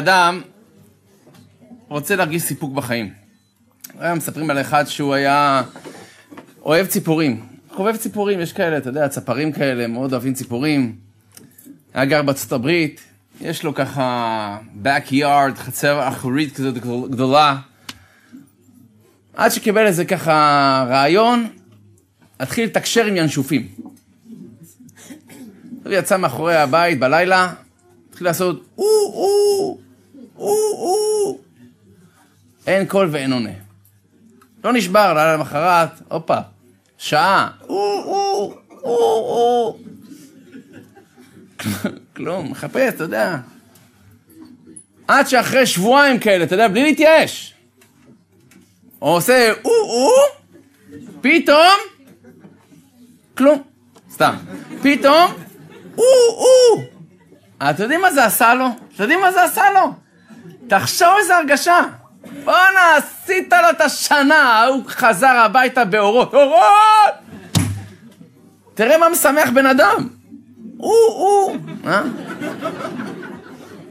אדם רוצה להרגיש סיפוק בחיים. היום מספרים על אחד שהוא היה אוהב ציפורים. חובב ציפורים, יש כאלה, אתה יודע, צפרים כאלה, מאוד אוהבים ציפורים. היה גר בארצות הברית, יש לו ככה backyard, חצר אחורית כזאת גדולה. עד שקיבל איזה ככה רעיון, התחיל לתקשר עם ינשופים. הוא יצא מאחורי הבית בלילה, התחיל לעשות או או או או אין קול ואין עונה. לא נשבר, לילה למחרת, הופה, שעה, או או או או כלום, מחפש, אתה יודע. עד שאחרי שבועיים כאלה, אתה יודע, בלי להתייאש. הוא עושה או-או, פתאום, כלום, סתם. פתאום, או-או. אתם יודעים מה זה עשה לו? אתם יודעים מה זה עשה לו? תחשוב איזה הרגשה. בואנה, עשית לו את השנה, הוא חזר הביתה באורות. אורות! תראה מה משמח בן אדם. הוא, הוא, אה?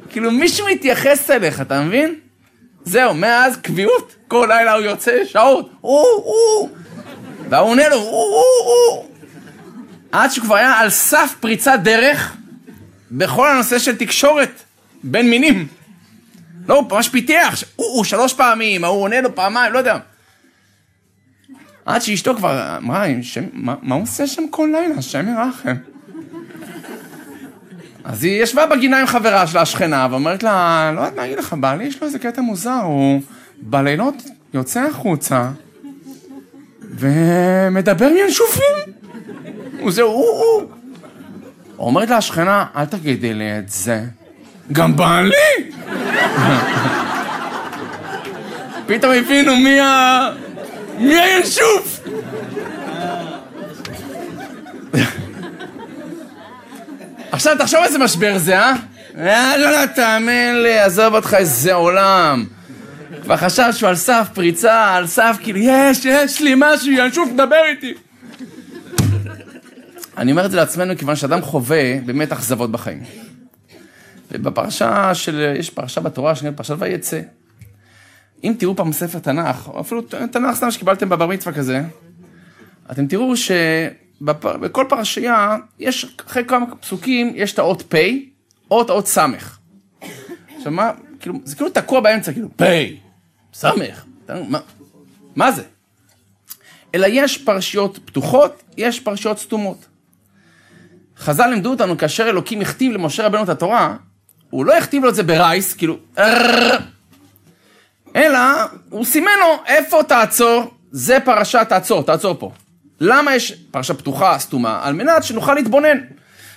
כאילו מישהו מתייחס אליך, אתה מבין? זהו, מאז קביעות, כל לילה הוא יוצא שעות, הוא, הוא, והוא עונה לו, הוא, הוא, הוא. עד שהוא כבר היה על סף פריצת דרך בכל הנושא של תקשורת בין מינים. לא, הוא ממש פיתח, הוא, הוא שלוש פעמים, ההוא עונה לו פעמיים, לא יודע. עד שאשתו כבר אמרה, מה, מה הוא עושה שם כל לילה, השם ירחם. אז היא ישבה בגינה עם חברה שלה, השכנה, ואומרת לה, לא יודעת מה להגיד לך, בעלי יש לו איזה קטע מוזר, הוא בלילות יוצא החוצה ומדבר עם ינשופים. הוא זה, הוא, הוא. אומרת לה השכנה, אל תגידי לי את זה. גם בעלי! פתאום הבינו מי ה... מי הינשוף! עכשיו תחשוב איזה משבר זה, אה? יאללה, תאמין לי, עזוב אותך איזה עולם. כבר חשב שהוא על סף פריצה, על סף כאילו, יש, יש לי משהו, ינשוף, דבר איתי. אני אומר את זה לעצמנו כיוון שאדם חווה באמת אכזבות בחיים. ובפרשה של, יש פרשה בתורה שנקראת פרשת ויצא. אם תראו פעם ספר תנ"ך, או אפילו תנ"ך סתם שקיבלתם בבר מצווה כזה, אתם תראו שבכל פרשייה, יש, אחרי כמה פסוקים, יש את האות פ' או את האות ס'. עכשיו מה, כאילו, זה כאילו תקוע באמצע, כאילו, פ', ס', מה, מה זה? אלא יש פרשיות פתוחות, יש פרשיות סתומות. חז"ל לימדו אותנו כאשר אלוקים הכתיב למשה רבנו את התורה, הוא לא הכתיב לו את זה ברייס, כאילו, אלא הוא סימן לו איפה תעצור, זה פרשה תעצור, תעצור פה. למה יש פרשה פתוחה, סתומה? על מנת שנוכל להתבונן.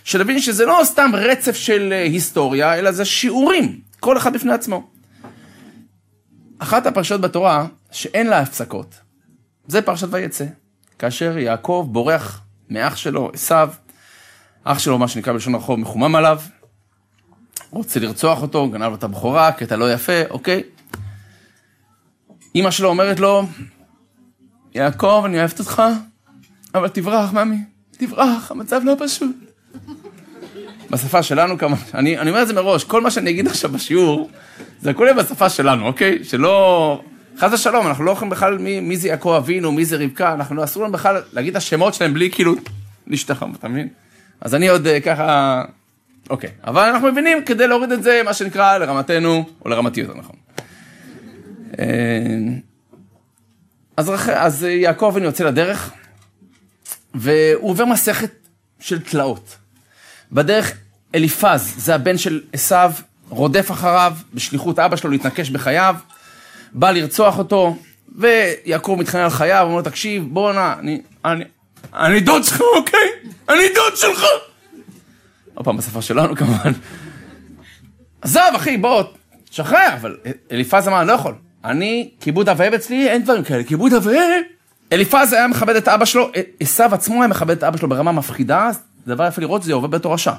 שנבין שזה לא סתם רצף של היסטוריה, אלא זה שיעורים, כל אחד בפני עצמו. אחת הפרשיות בתורה שאין לה הפסקות, זה פרשת ויצא. כאשר יעקב בורח מאח שלו, עשיו, אח שלו, מה שנקרא בלשון הרחוב, מחומם עליו, רוצה לרצוח אותו, גנב את הבכורה, קטע לא יפה, אוקיי. אמא שלו אומרת לו, יעקב, אני אוהבת אותך, אבל תברח, ממי, תברח, המצב לא פשוט. בשפה שלנו כמה, אני, אני אומר את זה מראש, כל מה שאני אגיד עכשיו בשיעור, זה הכל יהיה בשפה שלנו, אוקיי? שלא... חס ושלום, אנחנו לא יכולים בכלל מי, מי זה יעקב אבינו, מי זה רבקה, אנחנו אסור לנו בכלל להגיד את השמות שלהם בלי כאילו להשתחרר, אתה מבין? אז אני עוד ככה, אוקיי, אבל אנחנו מבינים כדי להוריד את זה, מה שנקרא, לרמתנו, או לרמתי יותר נכון. אז, אז יעקב אבינו יוצא לדרך, והוא עובר מסכת של תלאות. בדרך אליפז, זה הבן של עשיו, רודף אחריו בשליחות אבא שלו להתנקש בחייו, בא לרצוח אותו, ויעקב מתחנן על חייו, אומר לו, תקשיב, בוא נא, אני, אני, אני דוד שלך, אוקיי? אני דוד שלך! עוד פעם, בשפה שלנו כמובן. עזוב, אחי, בוא, שחרר, אבל אליפז אמר, אני לא יכול. אני, כיבוד אב ואם אצלי, אין דברים כאלה, כיבוד אב ואם. אליפז היה מכבד את אבא שלו, עשיו עצמו היה מכבד את אבא שלו ברמה מפחידה, זה דבר יפה לראות, זה עובד בתור רשע.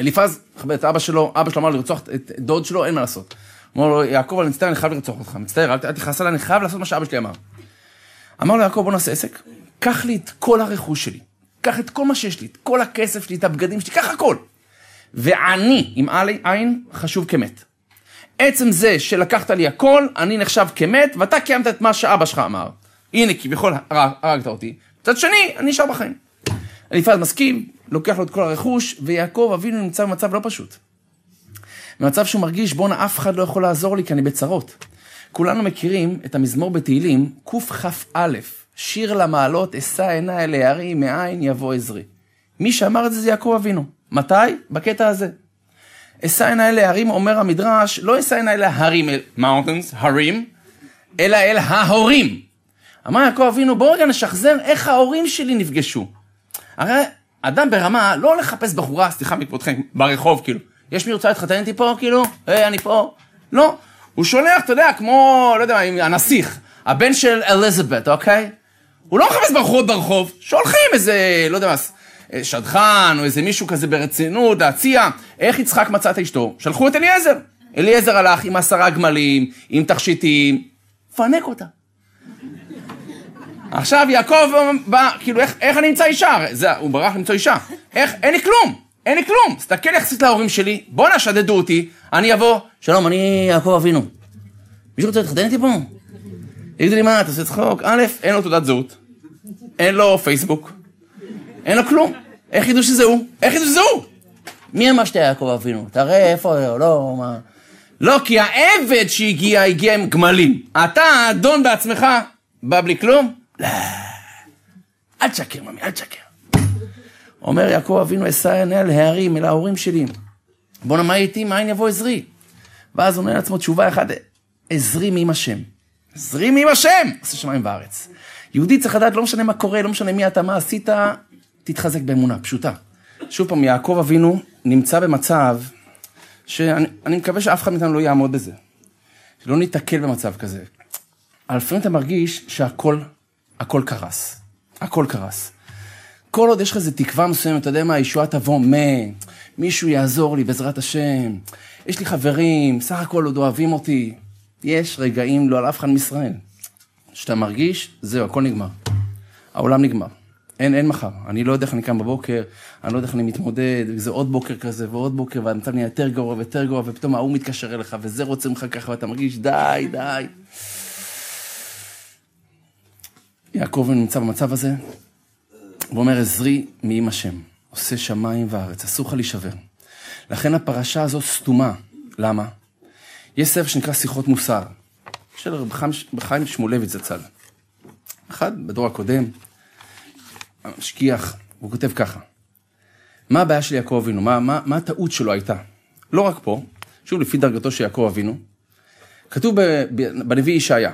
אליפז מכבד את אבא שלו, אבא שלו אמר לרצוח את דוד שלו, אין מה לעשות. אמר לו, יעקב, אני מצטער, אני חייב לרצוח אותך, מצטער, אל תכעס עליי, אני חייב לעשות מה שאבא שלי אמר. אמר לו, יעקב, בוא נעשה עסק, קח לי את כל הרכוש שלי, קח את כל מה שיש לי, את כל הכסף שלי, את הבגדים שלי, קח הכל. ועני, עם עין, חשוב כמת. עצם זה שלקחת לי הכל, אני נחשב כמת, ואתה קיימת את מה שאבא שלך אמר. הנה, כביכול הרגת אותי. מצד שני, אני נשאר בחיים. אליפז מסכים, לוקח לו את כל הרכוש, ויעקב אבינו נמצא במצב לא פשוט. במצב שהוא מרגיש, בואנה, אף אחד לא יכול לעזור לי כי אני בצרות. כולנו מכירים את המזמור בתהילים, קכ"א, שיר למעלות, אשא עיניי אל ההרים, מאין יבוא עזרי. מי שאמר את זה זה יעקב אבינו. מתי? בקטע הזה. אשא עיניי אל ההרים, אומר המדרש, לא אשא עיניי אל ההרים, mountains, הרים, אלא אל ההורים. אמר יעקב אבינו, בואו רגע נשחזר איך ההורים שלי נפגשו. הרי אדם ברמה לא לחפש בחורה, סליחה מכבודכם, ברחוב כאילו. יש מי רוצה להתחתן איתי פה, כאילו? היי, אני פה. לא. הוא שולח, אתה יודע, כמו, לא יודע, הנסיך, הבן של אליזבת, אוקיי? הוא לא מחפש ברחובות ברחוב, שולחים איזה, לא יודע מה, שדכן, או איזה מישהו כזה ברצינות, להציע, איך יצחק מצא את אשתו? שלחו את אליעזר. אליעזר הלך עם עשרה גמלים, עם תכשיטים, פנק אותה. עכשיו יעקב בא, כאילו, איך, איך אני אמצא אישה? זה, הוא ברח למצוא אישה. איך, אין לי כלום, אין לי כלום. תסתכל יחסית להורים שלי, בואנה, שדדו אותי, אני אבוא, שלום, אני יעקב אבינו. מישהו רוצה להתחתן איתי פה? יגידו לי, מה, אתה עושה צחוק? א', אין לו תעודת זהות, אין לו פייסבוק, אין לו כלום. איך ידעו שזה הוא? איך ידעו שזה הוא? מי אמר שאתה יעקב אבינו? תראה איפה, לא, מה... לא, כי העבד שהגיע, הגיע עם גמלים. אתה, האדון בעצמך, בא בלי כלום? לא. אל תשקר, ממי, אל תשקר. אומר יעקב אבינו, אשא עיני אל ההרים, אל ההורים שלי. בואנה, מה איתי? מאין יבוא עזרי? ואז עונה לעצמו תשובה אחת, עזרי מעם השם. עזרי מעם השם! עושה שמיים וארץ. יהודי צריך לדעת, לא משנה מה קורה, לא משנה מי אתה, מה עשית, תתחזק באמונה, פשוטה. שוב פעם, יעקב אבינו נמצא במצב שאני מקווה שאף אחד מאיתנו לא יעמוד בזה. שלא ניתקל במצב כזה. לפעמים אתה מרגיש שהכל, הכל קרס. הכל קרס. כל עוד יש לך איזו תקווה מסוימת, אתה יודע מה, הישועה תבוא מ... מישהו יעזור לי בעזרת השם. יש לי חברים, סך הכל עוד אוהבים אותי. יש רגעים לא על אף אחד מישראל. שאתה מרגיש, זהו, הכל נגמר. העולם נגמר. אין, אין מחר. אני לא יודע איך אני קם בבוקר, אני לא יודע איך אני מתמודד, זה עוד בוקר כזה ועוד בוקר, והמצב נהיה יותר גרוע ויותר גרוע, ופתאום ההוא מתקשר אליך, וזה רוצה ממך ככה, ואתה מרגיש, די, די. יעקב נמצא במצב הזה, ואומר, עזרי מעם השם, עושה שמיים וארץ, אסור לך להישבר. לכן הפרשה הזו סתומה. למה? יש ספר שנקרא שיחות מוסר, של רב חיים שמואלביץ זצ"ל. אחד, בדור הקודם, המשגיח, הוא כותב ככה: מה הבעיה של יעקב אבינו? מה, מה, מה הטעות שלו הייתה? לא רק פה, שוב לפי דרגתו של יעקב אבינו, כתוב בנביא ישעיה,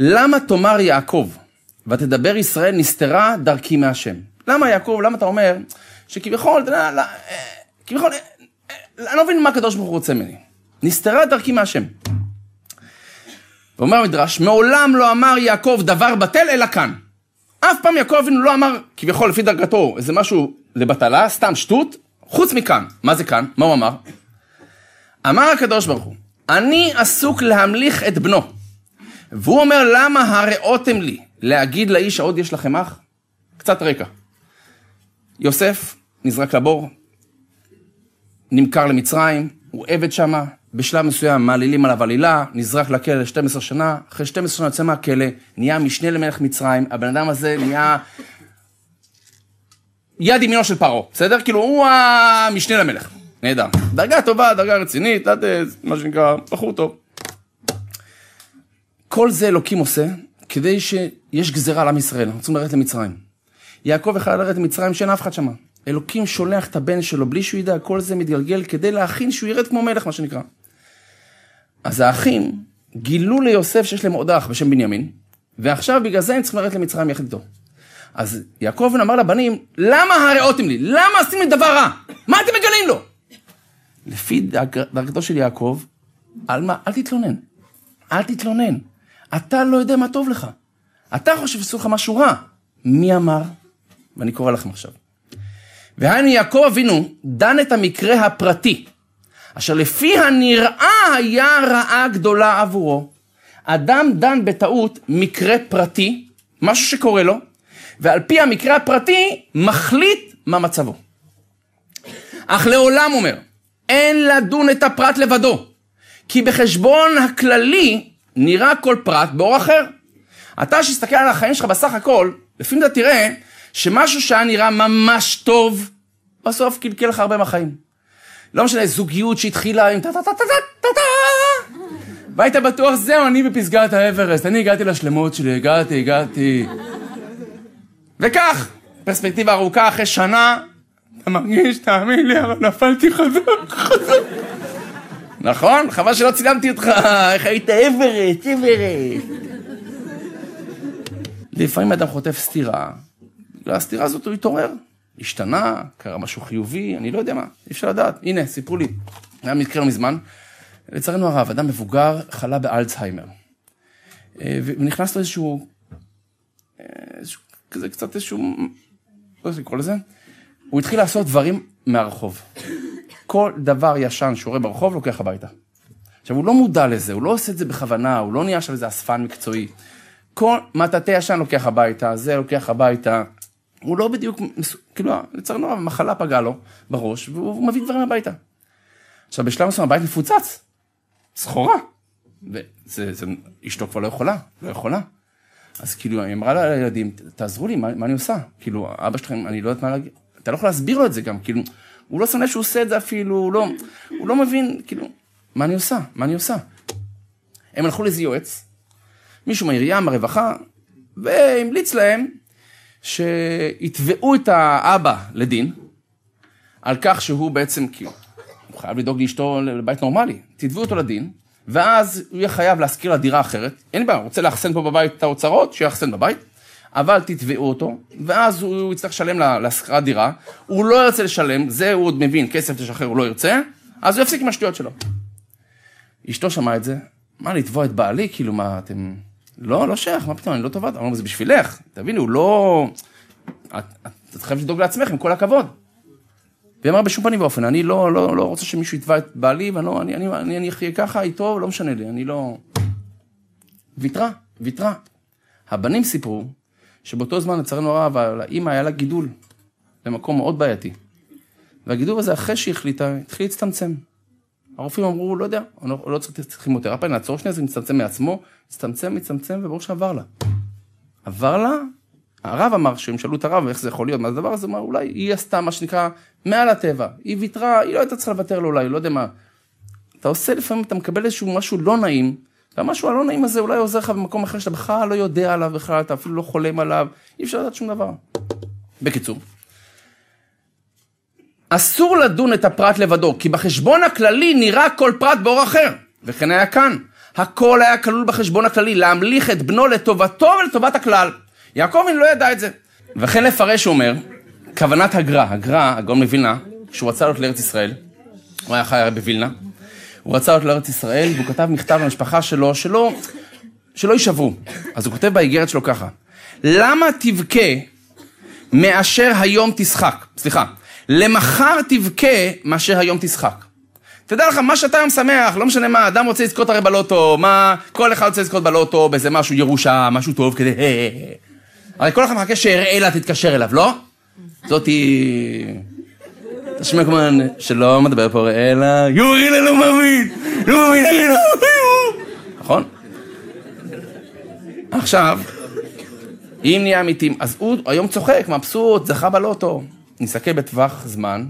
למה תאמר יעקב ותדבר ישראל נסתרה דרכי מהשם? למה יעקב, למה אתה אומר שכביכול, אתה יודע, כביכול, אני לא מבין מה הקדוש ברוך הוא רוצה ממני. נסתרה דרכי מהשם. ואומר המדרש, מעולם לא אמר יעקב דבר בטל אלא כאן. אף פעם יעקב אבינו לא אמר, כביכול לפי דרגתו, איזה משהו לבטלה, סתם שטות, חוץ מכאן. מה זה כאן? מה הוא אמר? אמר הקדוש ברוך הוא, אני עסוק להמליך את בנו. והוא אומר, למה הראותם לי להגיד לאיש העוד יש לכם אח? קצת רקע. יוסף נזרק לבור, נמכר למצרים, הוא עבד שמה, בשלב מסוים מעלילים עליו עלילה, נזרק לכלא ל-12 שנה, אחרי 12 שנה יוצא מהכלא, נהיה משנה למלך מצרים, הבן אדם הזה נהיה יד ימינו של פרעה, בסדר? כאילו הוא המשנה למלך, נהדר. דרגה טובה, דרגה רצינית, מה שנקרא, בחור טוב. כל זה אלוקים עושה כדי שיש גזירה על עם ישראל, אנחנו רוצים לרדת למצרים. יעקב יכול לרדת למצרים שאין אף אחד שמה. אלוקים שולח את הבן שלו בלי שהוא ידע, כל זה מתגלגל כדי להכין שהוא ירד כמו מלך, מה שנקרא. אז האחים גילו ליוסף שיש להם עוד אח בשם בנימין, ועכשיו בגלל זה הם צריכים לרדת למצרים יחד איתו. אז יעקב אמר לבנים, למה הראותם לי? למה עשיתם לי דבר רע? מה אתם מגלים לו? לפי דרגתו של יעקב, על מה? אל תתלונן. אל תתלונן. אתה לא יודע מה טוב לך. אתה חושב שעשו לך משהו רע. מי אמר? ואני קורא לכם עכשיו. והיינו יעקב אבינו דן את המקרה הפרטי, אשר לפי הנראה היה רעה גדולה עבורו. אדם דן בטעות מקרה פרטי, משהו שקורה לו, ועל פי המקרה הפרטי מחליט מה מצבו. אך לעולם אומר, אין לדון את הפרט לבדו, כי בחשבון הכללי נראה כל פרט באור אחר. אתה שיסתכל על החיים שלך בסך הכל, לפעמים אתה תראה שמשהו שהיה נראה ממש טוב, בסוף קלקל לך הרבה מהחיים. לא משנה, זוגיות שהתחילה עם טה טה טה טה טה טה והיית בטוח, זהו, אני בפסגת האברסט, אני הגעתי לשלמות שלי, הגעתי, הגעתי. וכך, פרספקטיבה ארוכה, אחרי שנה, אתה מרגיש, תאמין לי, אבל נפלתי חזק, חזק. נכון? חבל שלא צילמתי אותך, איך היית אברסט, אברסט. לפעמים אדם חוטף סטירה, בגלל הסטירה הזאת הוא התעורר, השתנה, קרה משהו חיובי, אני לא יודע מה, אי אפשר לדעת. הנה, סיפרו לי, היה מקרה לא מזמן, לצערנו הרב, אדם מבוגר חלה באלצהיימר. אה, ונכנס לו איזשהו, אה, איזשהו, כזה קצת איזשהו, לא יודע לקרוא לזה, הוא התחיל לעשות דברים מהרחוב. כל דבר ישן שהוא רואה ברחוב לוקח הביתה. עכשיו, הוא לא מודע לזה, הוא לא עושה את זה בכוונה, הוא לא נהיה עכשיו איזה אספן מקצועי. כל מטאטא ישן לוקח הביתה, זה לוקח הביתה. הוא לא בדיוק, כאילו, לצערנו הרב, מחלה פגעה לו בראש, והוא מביא דברים הביתה. עכשיו, בשלב מסוים הבית מפוצץ, סחורה. וזה, זה, אשתו כבר לא יכולה, לא יכולה. אז כאילו, היא אמרה לילדים, תעזרו לי, מה, מה אני עושה? כאילו, אבא שלכם, אני לא יודעת מה להגיד, אתה לא יכול להסביר לו את זה גם, כאילו, הוא לא לב שהוא עושה את זה אפילו, הוא לא, הוא לא מבין, כאילו, מה אני עושה? מה אני עושה? הם הלכו לאיזה יועץ, מישהו מהעירייה, מהרווחה, והמליץ להם שיתבעו את האבא לדין, על כך שהוא בעצם, כאילו, הוא חייב לדאוג לאשתו לבית נורמלי, תתבעו אותו לדין, ואז הוא יהיה חייב להשכיר לה דירה אחרת, אין בעיה, רוצה לאחסן פה בבית את האוצרות, שיאחסן בבית, אבל תתבעו אותו, ואז הוא יצטרך לשלם להשכרת דירה, הוא לא ירצה לשלם, זה הוא עוד מבין, כסף תשחרר הוא לא ירצה, אז הוא יפסיק עם השטויות שלו. אשתו שמעה את זה, מה לתבוע את בעלי, כאילו מה אתם... לא, לא שייך, מה פתאום, אני לא טובה, אמרנו, זה בשבילך, תביני, הוא לא... את, את, את חייבת לדאוג לעצמך, עם כל הכבוד. והיא אמרה, בשום פנים ואופן, אני לא, לא, לא רוצה שמישהו יתבע את בעלי, ואני לא, אני, אחיה ככה איתו, לא משנה לי, אני לא... ויתרה, ויתרה. הבנים סיפרו שבאותו זמן, לצערנו הרב, לאמא היה לה גידול במקום מאוד בעייתי. והגידול הזה, אחרי שהיא החליטה, התחיל להצטמצם. הרופאים אמרו, לא יודע, לא, לא צריך כימותרפיה, נעצור שנייה, זה מצטמצם מעצמו, הצטמצם, מצטמצם, וברור שעבר לה. עבר לה, הרב אמר, שהם שאלו את הרב איך זה יכול להיות, מה זה הדבר הזה, אמר, אולי היא עשתה מה שנקרא מעל הטבע, היא ויתרה, היא לא הייתה צריכה לוותר לו אולי, לא יודע מה. אתה עושה לפעמים, אתה מקבל איזשהו משהו לא נעים, והמשהו הלא נעים הזה אולי עוזר לך במקום אחר שאתה בכלל לא יודע עליו בכלל, אתה אפילו לא חולם עליו, אי אפשר לדעת שום דבר. בקיצור, אסור לדון את הפרט לבדו, כי בחשבון הכללי נראה כל פרט באור אחר, וכן היה כאן. הכל היה כלול בחשבון הכללי, להמליך את בנו לטובתו ולטובת הכלל. יעקב לא ידע את זה. וכן לפרש, הוא אומר, כוונת הגר"א, הגר"א, הגאון מווילנה, כשהוא רצה לעלות לארץ ישראל, הוא היה חי בווילנה, הוא רצה לעלות לארץ ישראל, והוא כתב מכתב למשפחה שלו, שלא, שלא יישברו. אז הוא כותב באיגרת שלו ככה, למה תבכה מאשר היום תשחק? סליחה, למחר תבכה מאשר היום תשחק. תדע לך, מה שאתה היום שמח, לא משנה מה, אדם רוצה לזכות הרי בלוטו, מה, כל אחד רוצה לזכות בלוטו, באיזה משהו ירושה, משהו טוב כדי, הרי כל אחד מחכה שאראלה תתקשר אליו, לא? זאתי... תשמע כמובן שלא מדבר פה אראלה, יורי לא מבין, לא מבין, נכון? עכשיו, אם נהיה אמיתיים, אז הוא היום צוחק, מבסוט, זכה בלוטו. נסתכל בטווח זמן,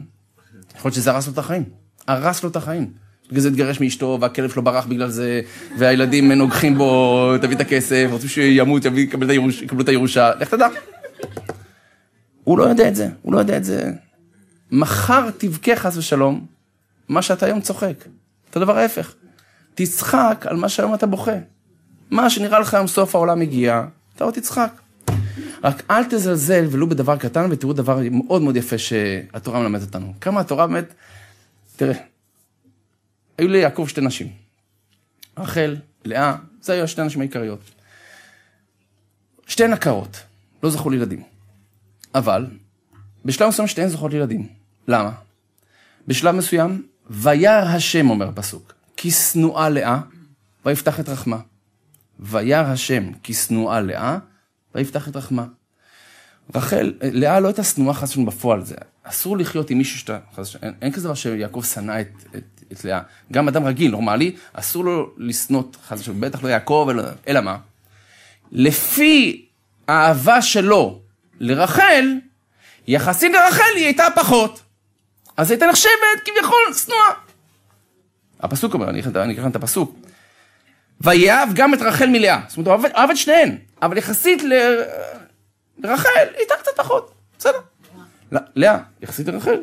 יכול להיות שזה הרס לו את החיים. הרס לו את החיים. בגלל זה התגרש מאשתו, והכלב שלו ברח בגלל זה, והילדים נוגחים בו, תביא את הכסף, רוצים שימות, יביא, יקבלו את הירושה, לך תדע. הוא לא יודע את זה, הוא לא יודע את זה. מחר תבכה חס ושלום, מה שאתה היום צוחק. את הדבר ההפך. תצחק על מה שהיום אתה בוכה. מה שנראה לך היום סוף העולם הגיע, אתה עוד תצחק. רק אל תזלזל ולו בדבר קטן, ותראו דבר מאוד מאוד יפה שהתורה מלמדת אותנו. כמה התורה באמת, תראה, היו ליעקב שתי נשים, רחל, לאה, זה היו שתי הנשים העיקריות. שתי נקרות, לא זכו לילדים. אבל, בשלב מסוים שתיהן זוכות לילדים. למה? בשלב מסוים, וירא השם, אומר הפסוק, כי שנואה לאה, ויפתח את רחמה. וירא השם כי שנואה לאה, ויפתח את רחמה. רחל, לאה לא הייתה שנואה חס ושלום בפועל, זה אסור לחיות עם מישהו שאתה, אין, אין כזה דבר שיעקב שנא את, את, את לאה. גם אדם רגיל, נורמלי, אסור לו לשנות, חס ושלום, בטח לא יעקב, אלא, אלא מה? לפי האהבה שלו לרחל, יחסית לרחל היא הייתה פחות. אז הייתה נחשבת כביכול שנואה. הפסוק אומר, אני אקרא את הפסוק. ויאהב גם את רחל מלאה. זאת אומרת, הוא אהב את שניהן, אבל יחסית ל... לרחל, היא הייתה קצת פחות, בסדר. לאה, יחסית לרחל,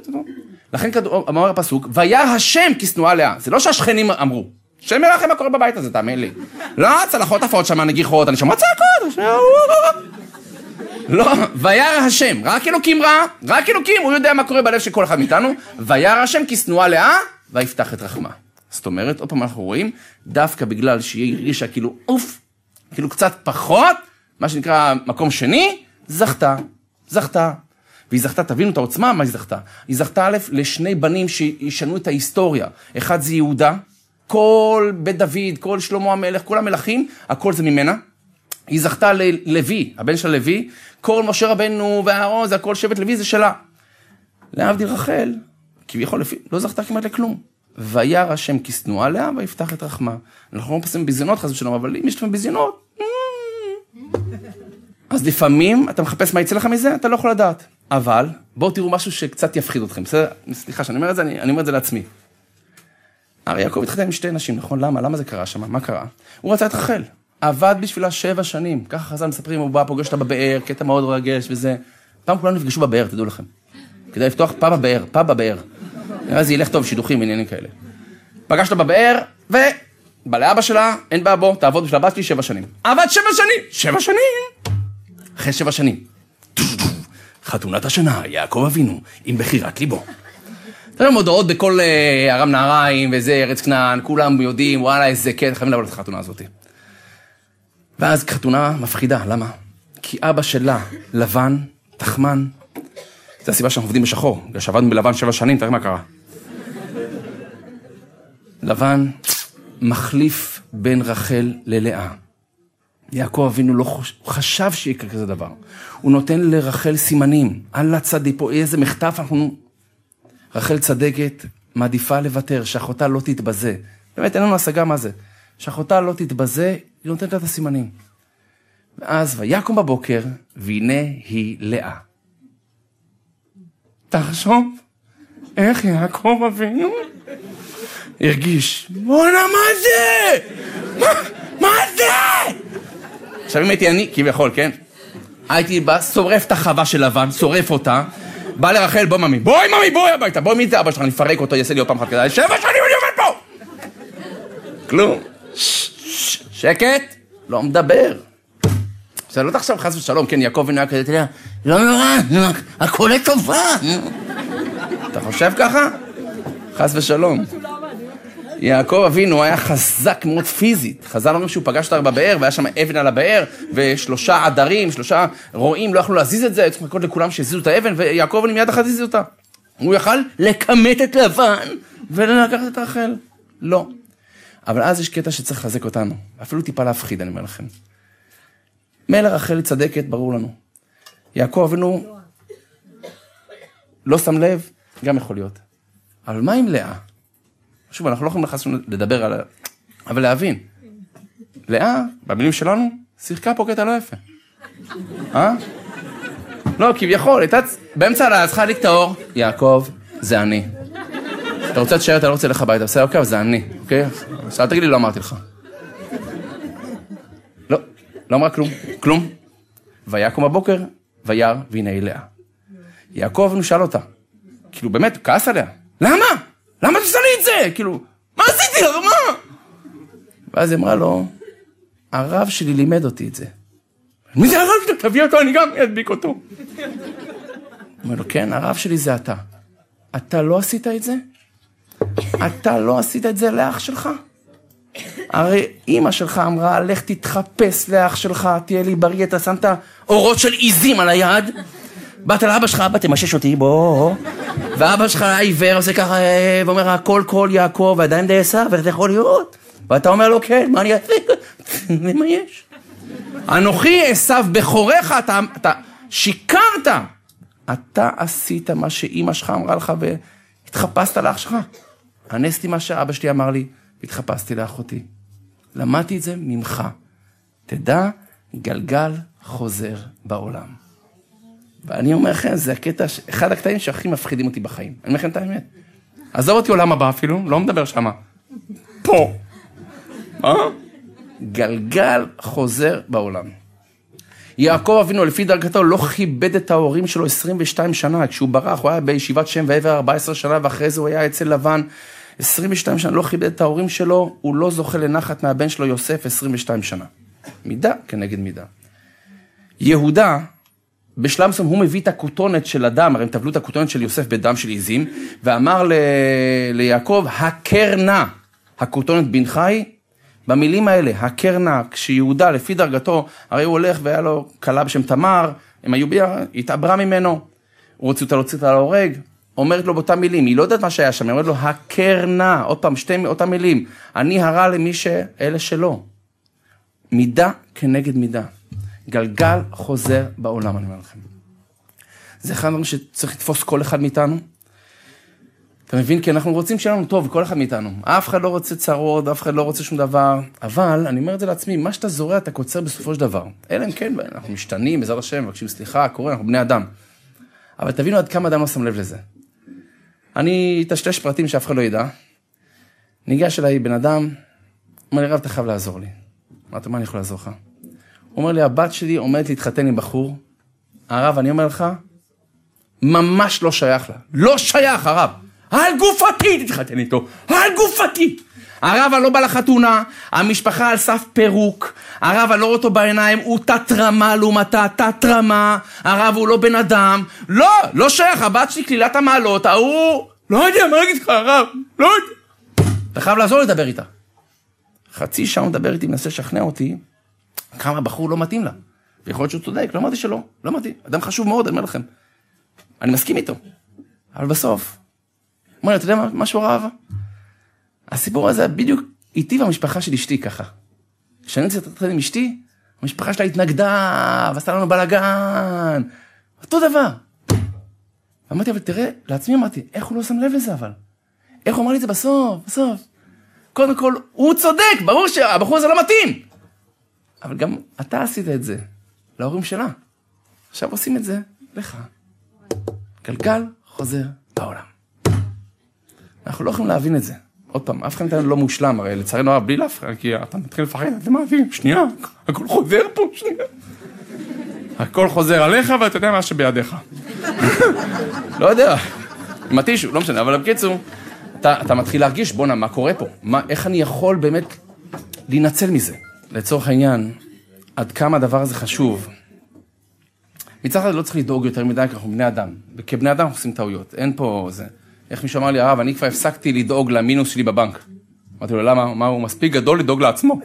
לכן אמר הפסוק, וירא השם כשנואה לאה. זה לא שהשכנים אמרו. השם יראה לכם מה קורה בבית הזה, תאמין לי. לא, צלחות עפות שם, נגיחות, אני שומע צעקות. לא, וירא השם, רק אלוקים רע, רק אלוקים, הוא יודע מה קורה בלב של כל אחד מאיתנו. וירא השם כשנואה לאה, ויפתח את רחמה. זאת אומרת, עוד פעם אנחנו רואים, דווקא בגלל שהיא הרגישה כאילו, אוף, כאילו קצת פחות, מה שנקרא מקום שני, זכתה, זכתה. והיא זכתה, תבינו את העוצמה, מה היא זכתה? היא זכתה א', לשני בנים שישנו את ההיסטוריה. אחד זה יהודה, כל בית דוד, כל שלמה המלך, כל המלכים, הכל זה ממנה. היא זכתה ללוי, הבן של לוי, כל משה רבנו ואהרון, זה הכל שבט לוי, זה שלה. להבדיל רחל, כביכול לפי, לא זכתה כמעט לכלום. וירא השם כשנואה לאה ויפתח את רחמה. אנחנו לא מחפשים ביזיונות חס ושלום, אבל אם יש לכם ביזיונות, אז לפעמים אתה מחפש מה יצא לך מזה, אתה לא יכול לדעת. אבל בואו תראו משהו שקצת יפחיד אתכם, בסדר? סליחה שאני אומר את זה, אני, אני אומר את זה לעצמי. הרי יעקב התחתן עם שתי נשים, נכון? למה? למה זה קרה שם? מה קרה? הוא רצה את רחל. עבד בשבילה שבע שנים. ככה חז"ל מספרים, הוא בא, פוגש אותה בבאר, קטע מאוד מרגש וזה. פעם כולם נפגשו בבאר, תדעו לכם. כדי לפתוח פאב בבאר, פאב בבאר. אז ילך טוב, שידוכים, עניינים כאלה. פגש אותה בבאר, ובא לאבא שלה, אין בעיה בוא, תעבוד בשביל הבת שלי שבע שנים. עבד שבע שנים! שבע שנים! אחרי שבע שנים. חתונת השנה, יעקב אבינו, עם בחירת ליבו. אתה מודעות בכל אה, ארם נהריים וזה, ארץ כנען, כולם יודעים, וואלה, איזה כן, חייבים לבוא לחתונה הזאת. ואז חתונה מפחידה, למה? כי אבא שלה, לבן, תחמן, זו הסיבה שאנחנו עובדים בשחור, בגלל שעבדנו בלבן שבע שנים, תראה מה קרה. לבן מחליף בין רחל ללאה. יעקב אבינו לא חוש... חשב שיקרה כזה דבר. הוא נותן לרחל סימנים, אללה צדיק איזה מחטף אנחנו... רחל צדקת, מעדיפה לוותר, שאחותה לא תתבזה. באמת, אין לנו השגה מה זה. שאחותה לא תתבזה, היא נותנת לה את הסימנים. ואז ויקום בבוקר, והנה היא לאה. תחשוב איך יעקב אבינו הרגיש, בואנה מה זה? מה, מה זה? עכשיו אם הייתי אני, כביכול, כן? הייתי בא, שורף את החווה של לבן, שורף אותה, בא לרחל, בוא ממי, בואי ממי, בואי הביתה, בואי מי זה אבא שלך, אני אפרק אותו, יעשה לי עוד פעם אחת כזה, שבע שנים אני עומד פה! כלום. שקט, לא מדבר. עכשיו לא תחשוב חס ושלום, כן, יעקב ונהיה כזה, אתה יודע, לא נורא, הכל לטובה. אתה חושב ככה? חס ושלום. יעקב אבינו היה חזק מאוד פיזית. חז"ל אומרים שהוא פגש אותה בבאר, והיה שם אבן על הבאר, ושלושה עדרים, שלושה רועים, לא יכלו להזיז את זה, צריך לחכות לכולם שיזיזו את האבן, ויעקב אבינו מיד אחת הזיז אותה. הוא יכל לכמת את לבן ולקחת את רחל. לא. אבל אז יש קטע שצריך לחזק אותנו, אפילו טיפה להפחיד, אני אומר לכם. מילא רחל צדקת, ברור לנו. יעקב אבינו לא שם לב, גם יכול להיות. אבל מה עם לאה? שוב, אנחנו לא יכולים לחס לדבר על... אבל להבין. לאה, במילים שלנו, שיחקה פה קטע לא יפה. אה? לא, כביכול, הייתה באמצע הלילה, צריכה להדליק את האור. יעקב, זה אני. אתה רוצה להישאר, אתה לא רוצה ללכת הביתה, בסדר, אוקיי, אבל זה אני, אוקיי? אז אל תגיד לי, לא אמרתי לך. לא, אמרה כלום, כלום. ויקום בבוקר, וירא, והנה היא לאה. יעקב, הוא שאל אותה. כאילו, באמת, כעס עליה. למה? למה אתה עושה לי את זה? כאילו, מה עשיתי לך? מה? ואז היא אמרה לו, הרב שלי לימד אותי את זה. מי זה הרב שלך? תביא אותו, אני גם אדביק אותו. הוא אומר לו, כן, הרב שלי זה אתה. אתה לא עשית את זה? אתה לא עשית את זה לאח שלך? הרי אימא שלך אמרה, לך תתחפש לאח שלך, תהיה לי בריא, אתה שמת אורות של עיזים על היד, באת לאבא שלך, אבא תמשש אותי, בוא. ואבא שלך עיוור, עושה ככה, ואומר, הכל קול יעקב, ועדיין די עשיו, זה יכול להיות? ואתה אומר לו, כן, מה אני אעשה? מה יש? אנוכי עשיו בכורך, אתה, אתה שיקרת. אתה עשית מה שאימא שלך אמרה לך והתחפשת לאח שלך. הנס מה שאבא שלי אמר לי, והתחפשתי לאחותי. למדתי את זה ממך. תדע, גלגל חוזר בעולם. ואני אומר לכם, זה הקטע, אחד הקטעים שהכי מפחידים אותי בחיים. אני אומר לכם את האמת. עזוב אותי עולם הבא אפילו, לא מדבר שמה. פה. מה? גלגל חוזר בעולם. יעקב אבינו, לפי דרגתו, לא כיבד את ההורים שלו 22 שנה. כשהוא ברח, הוא היה בישיבת שם ועבר 14 שנה, ואחרי זה הוא היה אצל לבן. 22 שנה, לא כיבד את ההורים שלו, הוא לא זוכה לנחת מהבן שלו יוסף 22 שנה. מידה כנגד מידה. יהודה, בשלב מסוים הוא מביא את הכותונת של הדם, הרי הם טבלו את הכותונת של יוסף בדם של עיזים, ואמר ל... ליעקב, הכר נא הכותונת בן חי, במילים האלה, הכר נא, כשיהודה לפי דרגתו, הרי הוא הולך והיה לו כלה בשם תמר, הם היו ביחד, התעברה ממנו, הוא רוצה אותה להוציא אותה להורג, אומרת לו באותן מילים, היא לא יודעת מה שהיה שם, היא אומרת לו, הכר נא, עוד פעם, שתי אותן מילים, אני הרע למי שאלה שלו. מידה כנגד מידה. גלגל חוזר בעולם, אני אומר לכם. זה אחד הדברים שצריך לתפוס כל אחד מאיתנו. אתה מבין? כי אנחנו רוצים שיהיה לנו טוב, כל אחד מאיתנו. אף אחד לא רוצה צרות, אף אחד לא רוצה שום דבר, אבל אני אומר את זה לעצמי, מה שאתה זורע אתה קוצר בסופו של דבר. אלא אם כן, אנחנו משתנים, בעזרת השם, מבקשים סליחה, קורה, אנחנו בני אדם. אבל תבינו עד כמה אדם לא שם לב לזה. אני אטשטש פרטים שאף אחד לא ידע. ניגש אליי בן אדם, אומר לי, רב, אתה חייב לעזור לי. אמרתי, מה אני יכול לעזור לך? הוא אומר לי, הבת שלי עומדת להתחתן עם בחור, הרב, אני אומר לך, ממש לא שייך לה. לא שייך, הרב. על גופתי תתחתן איתו, על גופתי. הרב, לא בא לחתונה, המשפחה על סף פירוק, הרב, לא רואה אותו בעיניים, הוא תת-רמה לעומתה, תת-רמה, הרב הוא לא בן אדם, לא, לא שייך, הבת שלי כלילת המעלות, ההוא, לא יודע, מה אגיד לך, הרב, לא יודע. אתה חייב לעזור לדבר איתה. חצי שעה הוא מדבר איתי, מנסה לשכנע אותי, כמה הבחור לא מתאים לה. ויכול להיות שהוא צודק, לא אמרתי שלא, לא מתאים. אדם חשוב מאוד, אני אומר לכם. אני מסכים איתו. אבל בסוף, אומר לי, אתה יודע משהו רב? הסיפור הזה בדיוק איתי והמשפחה של אשתי ככה. כשאני רוצה להתחיל עם אשתי, המשפחה שלה התנגדה, ועשתה לנו בלאגן. אותו דבר. אמרתי, אבל תראה, לעצמי אמרתי, איך הוא לא שם לב לזה אבל? איך הוא אמר לי את זה בסוף, בסוף? קודם כל, הוא צודק, ברור שהבחור הזה לא מתאים. אבל גם אתה עשית את זה, להורים שלה. עכשיו עושים את זה לך. גלגל חוזר בעולם. אנחנו לא יכולים להבין את זה. עוד פעם, אף אחד מאיתנו לא מושלם, הרי לצערנו הרב, בלי להפריע, כי אתה מתחיל לפחד, אתה מבין, שנייה, הכל חוזר פה, שנייה. הכל חוזר עליך ואתה יודע מה שבידיך. לא יודע, הטישו, לא משנה, אבל בקיצור, אתה, אתה מתחיל להרגיש, בואנה, מה קורה פה? מה, איך אני יכול באמת להינצל מזה? לצורך העניין, עד כמה הדבר הזה חשוב. מצד אחד לא צריך לדאוג יותר מדי, כי אנחנו בני אדם. וכבני אדם אנחנו עושים טעויות, אין פה זה. איך מישהו אמר לי, הרב, אני כבר הפסקתי לדאוג למינוס שלי בבנק. אמרתי לו, למה? מה, הוא מספיק גדול לדאוג לעצמו.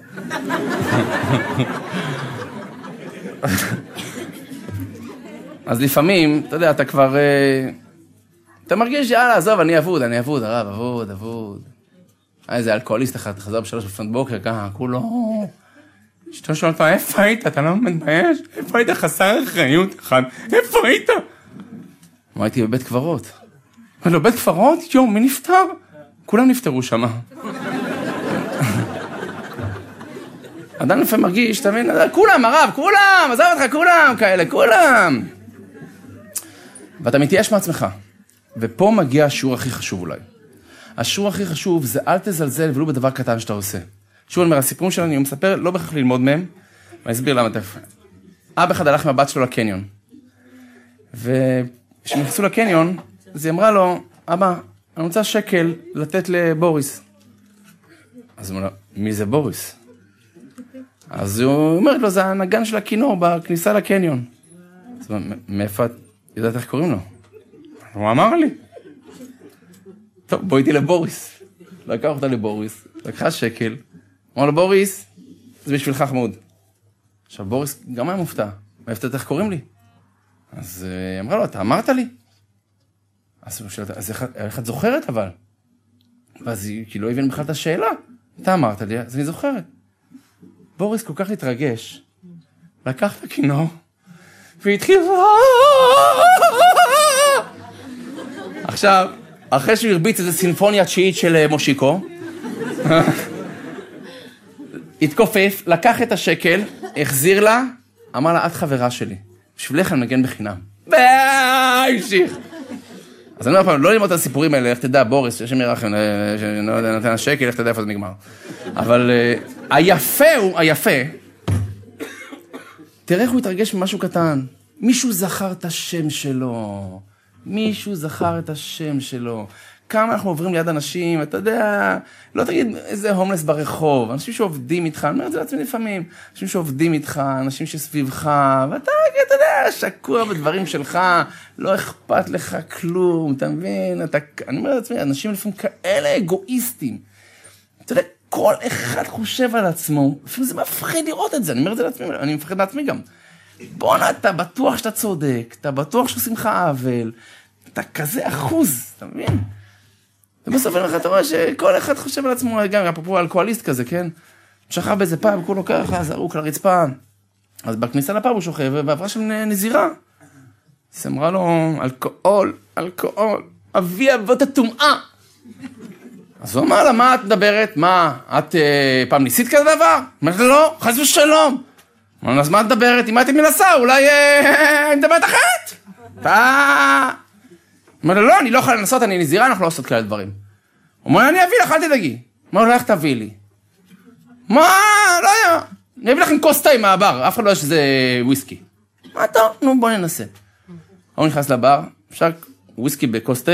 אז לפעמים, אתה יודע, אתה כבר... אה, אתה מרגיש, יאללה, עזוב, אני אבוד, אני אבוד, הרב, אבוד, אבוד. היה איזה אלכוהוליסט אחד, חזר בשלוש לפנות בוקר, ככה, כולו... אשתו שואלת אותו, איפה היית? אתה לא מתבייש? איפה היית חסר אחריות אחד? איפה היית? אמרתי, בבית קברות. אמר לו, בית קברות? יואו, מי נפטר? כולם נפטרו שם. אדם לפעמים מרגיש, אתה מבין? כולם, הרב, כולם, עזוב אותך, כולם, כאלה, כולם. ואתה מתייאש מעצמך. ופה מגיע השיעור הכי חשוב אולי. השיעור הכי חשוב זה אל תזלזל ולו בדבר קטן שאתה עושה. שוב, אני אומר, הסיפורים שלנו, אני מספר, לא בהכרח ללמוד מהם, ואני אסביר למה תכף. אבא אחד הלך עם הבת שלו לקניון. וכשהם נכנסו לקניון, אז היא אמרה לו, אבא, אני רוצה שקל לתת לבוריס. אז הוא אומר לה, מי זה בוריס? אז הוא אומר לו, זה הנגן של הכינור בכניסה לקניון. אז הוא אומר, מאיפה את יודעת איך קוראים לו? הוא אמר לי. טוב, בואי איתי לבוריס. לקח אותה לבוריס, לקחה שקל, אמר לו, בוריס, זה בשבילך חמוד. עכשיו, בוריס גם היה מופתע, מאיפה אתה יודע איך קוראים לי? אז היא אמרה לו, אתה אמרת לי? אז הוא שואל, אז איך את זוכרת אבל? ואז היא כאילו לא הבין בכלל את השאלה. אתה אמרת לי, אז אני זוכרת. בוריס כל כך התרגש, לקח את הכינור, והתחיל... עכשיו, אחרי שהוא הרביץ איזה סימפוניה תשיעית של אה, מושיקו, התכופף, לקח את השקל, החזיר לה, אמר לה, את חברה שלי, בשבילך אני מגן בחינם. והמשיך. אז אני אומר פעם, לא ללמוד את הסיפורים האלה, איך תדע, בוריס, השם ירחם, לא יודע, נותן השקל, איך תדע איפה זה נגמר. אבל אה, היפה הוא, היפה, תראה איך הוא התרגש ממשהו קטן. מישהו זכר את השם שלו. מישהו זכר את השם שלו. כמה אנחנו עוברים ליד אנשים, אתה יודע, לא תגיד איזה הומלס ברחוב, אנשים שעובדים איתך, אני אומר את זה לעצמי לפעמים, אנשים שעובדים איתך, אנשים שסביבך, ואתה, אתה יודע, שקוע בדברים שלך, לא אכפת לך כלום, אתה מבין? אתה, אני אומר לעצמי, אנשים לפעמים כאלה אגואיסטים. אתה יודע, כל אחד חושב על עצמו, לפעמים זה מפחיד לראות את זה, אני אומר את זה לעצמי, אני מפחד לעצמי גם. בואנה, אתה בטוח שאתה צודק, אתה בטוח שעושים לך עוול, אתה כזה אחוז, אתה מבין? ובסוף אני אומר לך, אתה רואה שכל אחד חושב על עצמו, גם אפרופו אלכוהוליסט כזה, כן? שכב באיזה פאב, כולו ככה, זרוק לרצפה. אז בכניסה לפאב הוא שוכב, ועברה שם נזירה. אז אמרה לו, אלכוהול, אלכוהול, אבי אבות הטומאה. אז הוא אמר לה, מה את מדברת? מה, את אה, פעם ניסית כזה דבר? אמרת לו, לא, חס ושלום. אמר לה, אז מה את מדברת? אם הייתי מנסה, אולי אה, אני מדברת אחרת. אתה... אמר לו, לא, אני לא יכול לנסות, אני נזירה, אנחנו לא עושות כאלה דברים. הוא אומר, אני אביא לך, אל תדאגי. אמר לו, איך תביא לי? מה, לא יודע. אני אביא לכם כוס תה מהבר, אף אחד לא יש איזה וויסקי. מה טוב, נו, בוא ננסה. הוא נכנס לבר, אפשר וויסקי בכוס תה?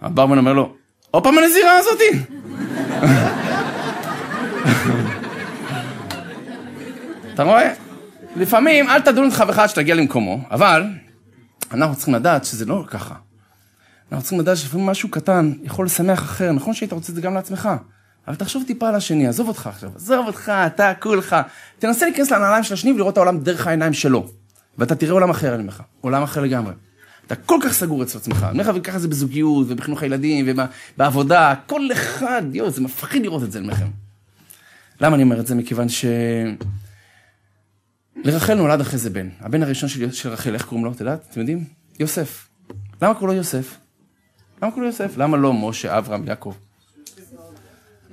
הברמן אומר לו, עוד פעם הנזירה הזאתי? אתה רואה? לפעמים, אל תדון את חברך עד שתגיע למקומו, אבל אנחנו צריכים לדעת שזה לא ככה. אנחנו צריכים לדעת שלפעמים משהו קטן יכול לשמח אחר, נכון שהיית רוצה את זה גם לעצמך, אבל תחשוב טיפה על השני, עזוב אותך עכשיו, עזוב אותך, אתה כולך, תנסה להיכנס לנעליים של השני ולראות את העולם דרך העיניים שלו, ואתה תראה עולם אחר, אני אומר לך, עולם אחר לגמרי. אתה כל כך סגור אצל עצמך, אני אומר לך, וככה זה בזוגיות, ובחינוך הילדים, ובעבודה, כל אחד, יואו, זה מפחיד לראות את זה, אני למה אני אומר את זה? מכיוון ש... לרחל נולד אחרי זה בן. הבן הראשון של, של רחל, איך קוראים לו? את יודעת? אתם יודעים? יוסף. למה קוראים לו יוסף? למה קוראים יוסף? למה לא משה, אברהם, יעקב?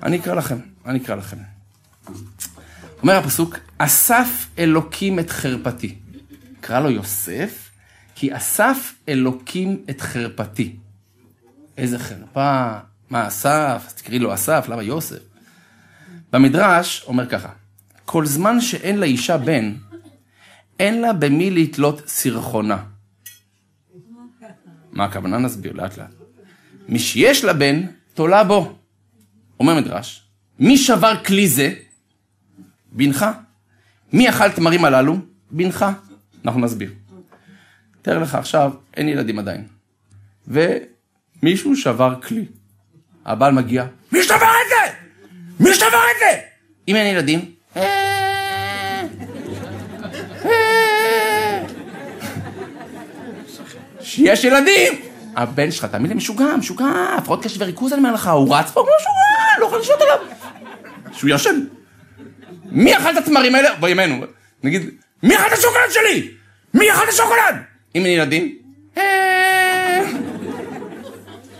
אני אקרא לכם, אני אקרא לכם. אומר הפסוק, אסף אלוקים את חרפתי. קרא לו יוסף, כי אסף אלוקים את חרפתי. איזה חרפה, מה אסף? אז תקראי לו אסף, למה יוסף? במדרש אומר ככה, כל זמן שאין לאישה בן, אין לה במי לתלות סירחונה. מה הכוונה? נסביר לאט לאט. מי שיש לה בן, תולה בו. אומר מדרש, מי שבר כלי זה? בנך. מי אכל תמרים הללו? בנך. אנחנו נסביר. תאר לך עכשיו, אין ילדים עדיין. ומישהו שבר כלי. הבעל מגיע, מי שבר את זה? מי שבר את זה? אם אין ילדים, שיש ילדים! הבן שלך, תאמין לי, משוגע, משוגע, הפרעות קשב וריכוז, אני אומר לך, הוא רץ פה כמו משוגע, לא יכול לשלוט עליו. שהוא ישן. מי אכל את התמרים האלה? בימינו. נגיד, מי אכל את השוקולד שלי? מי אכל את השוקולד? אם אין ילדים, אה,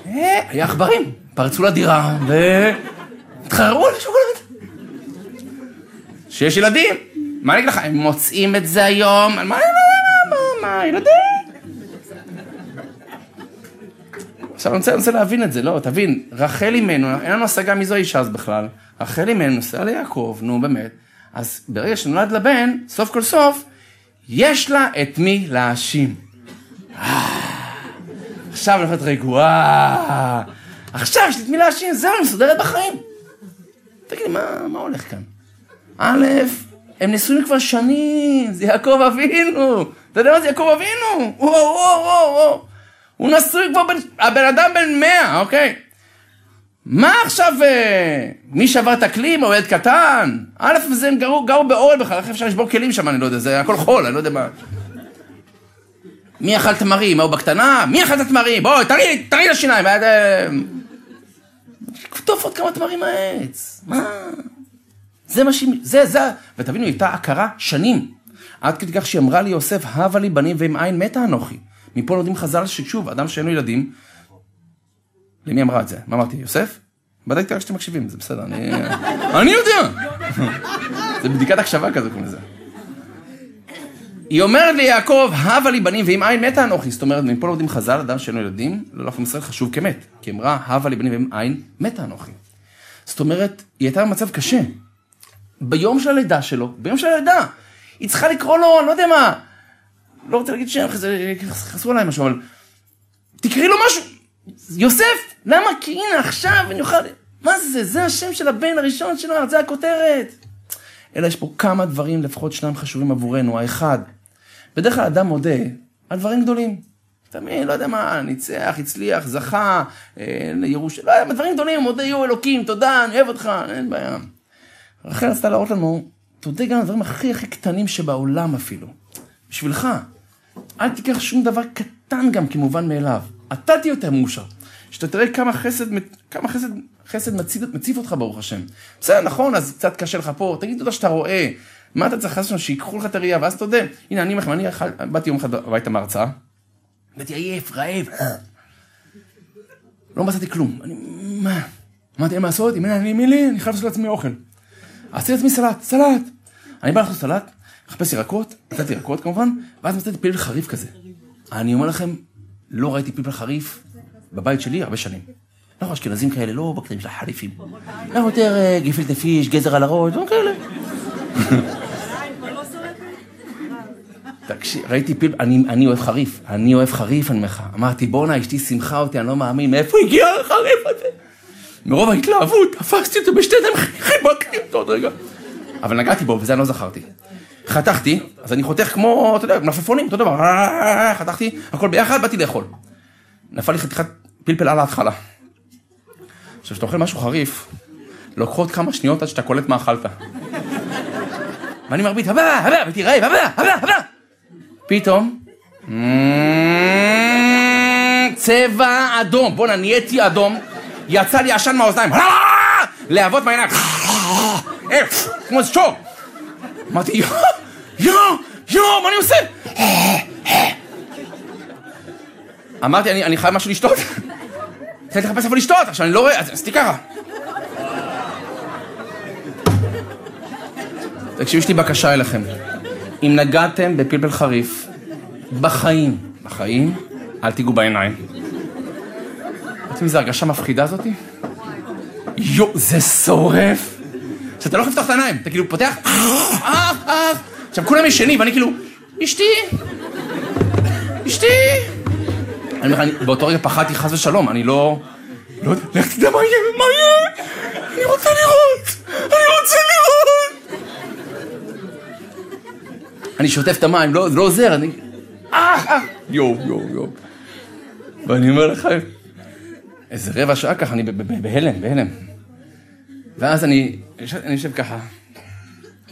אה, היה עכברים, פרצו לדירה והתחררו על השוקולד. שיש ילדים, מה אני אגיד לך, הם מוצאים את זה היום, מה, מה, מה, ילדים? עכשיו אני רוצה, אני רוצה להבין את זה, לא, תבין, רחל אימנו, אין לנו השגה מי זו האישה אז בכלל, רחל אימנו נוסעה ליעקב, נו באמת, אז ברגע שנולד לבן, סוף כל סוף, יש לה את מי להאשים. עכשיו אני הולכת רגועה, עכשיו יש לי את מי להאשים, זהו, אני מסודרת בחיים. תגיד לי, מה, מה הולך כאן? א', הם נשואים כבר שנים, זה יעקב אבינו, אתה יודע מה זה יעקב אבינו? וואו, וואו, וואו, וואו. הוא נשוי כבר, בן, הבן אדם בן מאה, אוקיי? מה עכשיו, אה, מי שבר את הכלי, או ילד קטן? א', זה הם גרו, גרו באוהל בכלל, איך אפשר לשבור כלים שם, אני לא יודע, זה הכל חול, אני לא יודע מה. מי אכל תמרים? ההוא בקטנה? מי אכל את התמרים? בואי, תראי, תראי לשיניים. כתוב עוד כמה תמרים מהעץ. מה? זה מה שהיא, זה, זה, ותבינו, היא הייתה עקרה שנים. עד כדי כך שהיא אמרה לי, יוסף, הבה לי בנים ועם עין מתה אנוכי. מפה לומדים חז"ל ששוב, אדם שאין לו ילדים, למי אמרה את זה? מה אמרתי, יוסף? בדקתי רק שאתם מקשיבים, זה בסדר, אני... אני יודע! זה בדיקת הקשבה כזה קוראים לזה. היא אומרת ליעקב, הבה לי בנים ואם אין מתה אנוכי. זאת אומרת, מפה לומדים חז"ל, אדם שאין לו ילדים, לא לאף ישראל חשוב כמת. כי אמרה, הבה לי בנים ואם אין מתה אנוכי. זאת אומרת, היא הייתה במצב קשה. ביום של הלידה שלו, ביום של הלידה, היא צריכה לקרוא לו, אני לא יודע מה, לא רוצה להגיד שם, חסרו עליי משהו, אבל תקראי לו משהו. יוסף, למה? כי הנה עכשיו אני אוכל... מה זה? זה השם של הבן הראשון שלו, זה הכותרת. אלא יש פה כמה דברים, לפחות שניים חשובים עבורנו. האחד, בדרך כלל אדם מודה על דברים גדולים. תמיד, לא יודע מה, ניצח, הצליח, זכה, אה, לירוש... לא יודע, דברים גדולים, מודה יהיו אלוקים, תודה, אני אוהב אותך, אין בעיה. רחל רצתה להראות לנו, תודה גם על הדברים הכי הכי קטנים שבעולם אפילו. בשבילך, אל תיקח שום דבר קטן גם כמובן מאליו. אתה תהיה יותר מאושר. שאתה תראה כמה חסד, כמה חסד, חסד מציב, מציב אותך ברוך השם. בסדר, נכון, אז קצת קשה לך פה, תגיד תודה שאתה רואה. מה אתה צריך לעשות שיקחו לך את הראייה, ואז תודה. הנה, אני אומר אני באתי יום אחד הביתה מהרצאה, באתי עייף, רעב. לא מצאתי כלום. אני, מה? אמרתי, אין מה לעשות? אם אין לי, אני חייב לעשות לעצמי אוכל. עשיתי לעצמי סלט, סלט. אני בא לעשות סלט, מחפש ירקות, נתתי ירקות כמובן, ואז מצאתי פלפל חריף כזה. אני אומר לכם, לא ראיתי פלפל חריף בבית שלי הרבה שנים. אנחנו אשכנזים כאלה, לא בקטעים של החריפים. אנחנו יותר אה, גפילטה פיש, גזר על הראש, דברים כאלה. תקשיב, ראיתי פלפל, אני, אני אוהב חריף, אני אוהב חריף, אני אומר לך. אמרתי, בואנה, אשתי שמחה אותי, אני לא מאמין, מאיפה הגיע החריף הזה? מרוב ההתלהבות, תפסתי אותו בשתי ידיים, חיבקתי אותו עוד רגע. אבל נגעתי בו, וזה אני לא זכרתי. חתכתי, אז אני חותך כמו, אתה יודע, מלפפונים, אותו דבר, חתכתי, הכל ביחד, באתי לאכול. נפל לי חתיכת פלפל על ההתחלה. עכשיו, כשאתה אוכל משהו חריף, לוקחות כמה שניות עד שאתה קולט מה אכלת. ואני מרביט, הבא, הבא, הייתי רעב, הבא, הבא, הבא. פתאום, צבע אדום, בואנה, נהייתי אדום, יצא לי עשן מהאוזניים, להבות מהעיניים, כמו שור. אמרתי, יואו, יואו, יואו, מה אני עושה? אמרתי, אני, חייב משהו לשתות. התחלתי לחפש איפה לשתות, עכשיו אני לא רואה, אז עשיתי ככה. תקשיבו, יש לי בקשה אליכם. אם נגעתם בפלפל חריף, בחיים, בחיים, אל תיגעו בעיניים. אתם איזה הרגשה מפחידה זאתי? יואו, זה שורף. שאתה לא יכול לפתוח את העיניים, אתה כאילו פותח, אה, אה. עכשיו כולם ישנים, ואני כאילו, אשתי, אשתי. אני אומר לך, באותו רגע פחדתי חס ושלום, אני לא... לא יודע, לך תדע מה יהיה, מה יהיה? אני רוצה לראות! אני רוצה לראות! אני שוטף את המים, לא, לא עוזר, אני... אה, אה! יואו, יואו, יואו. ואני אומר לך, איזה רבע שעה ככה, אני בהלם, בהלם. ואז אני יושב ככה,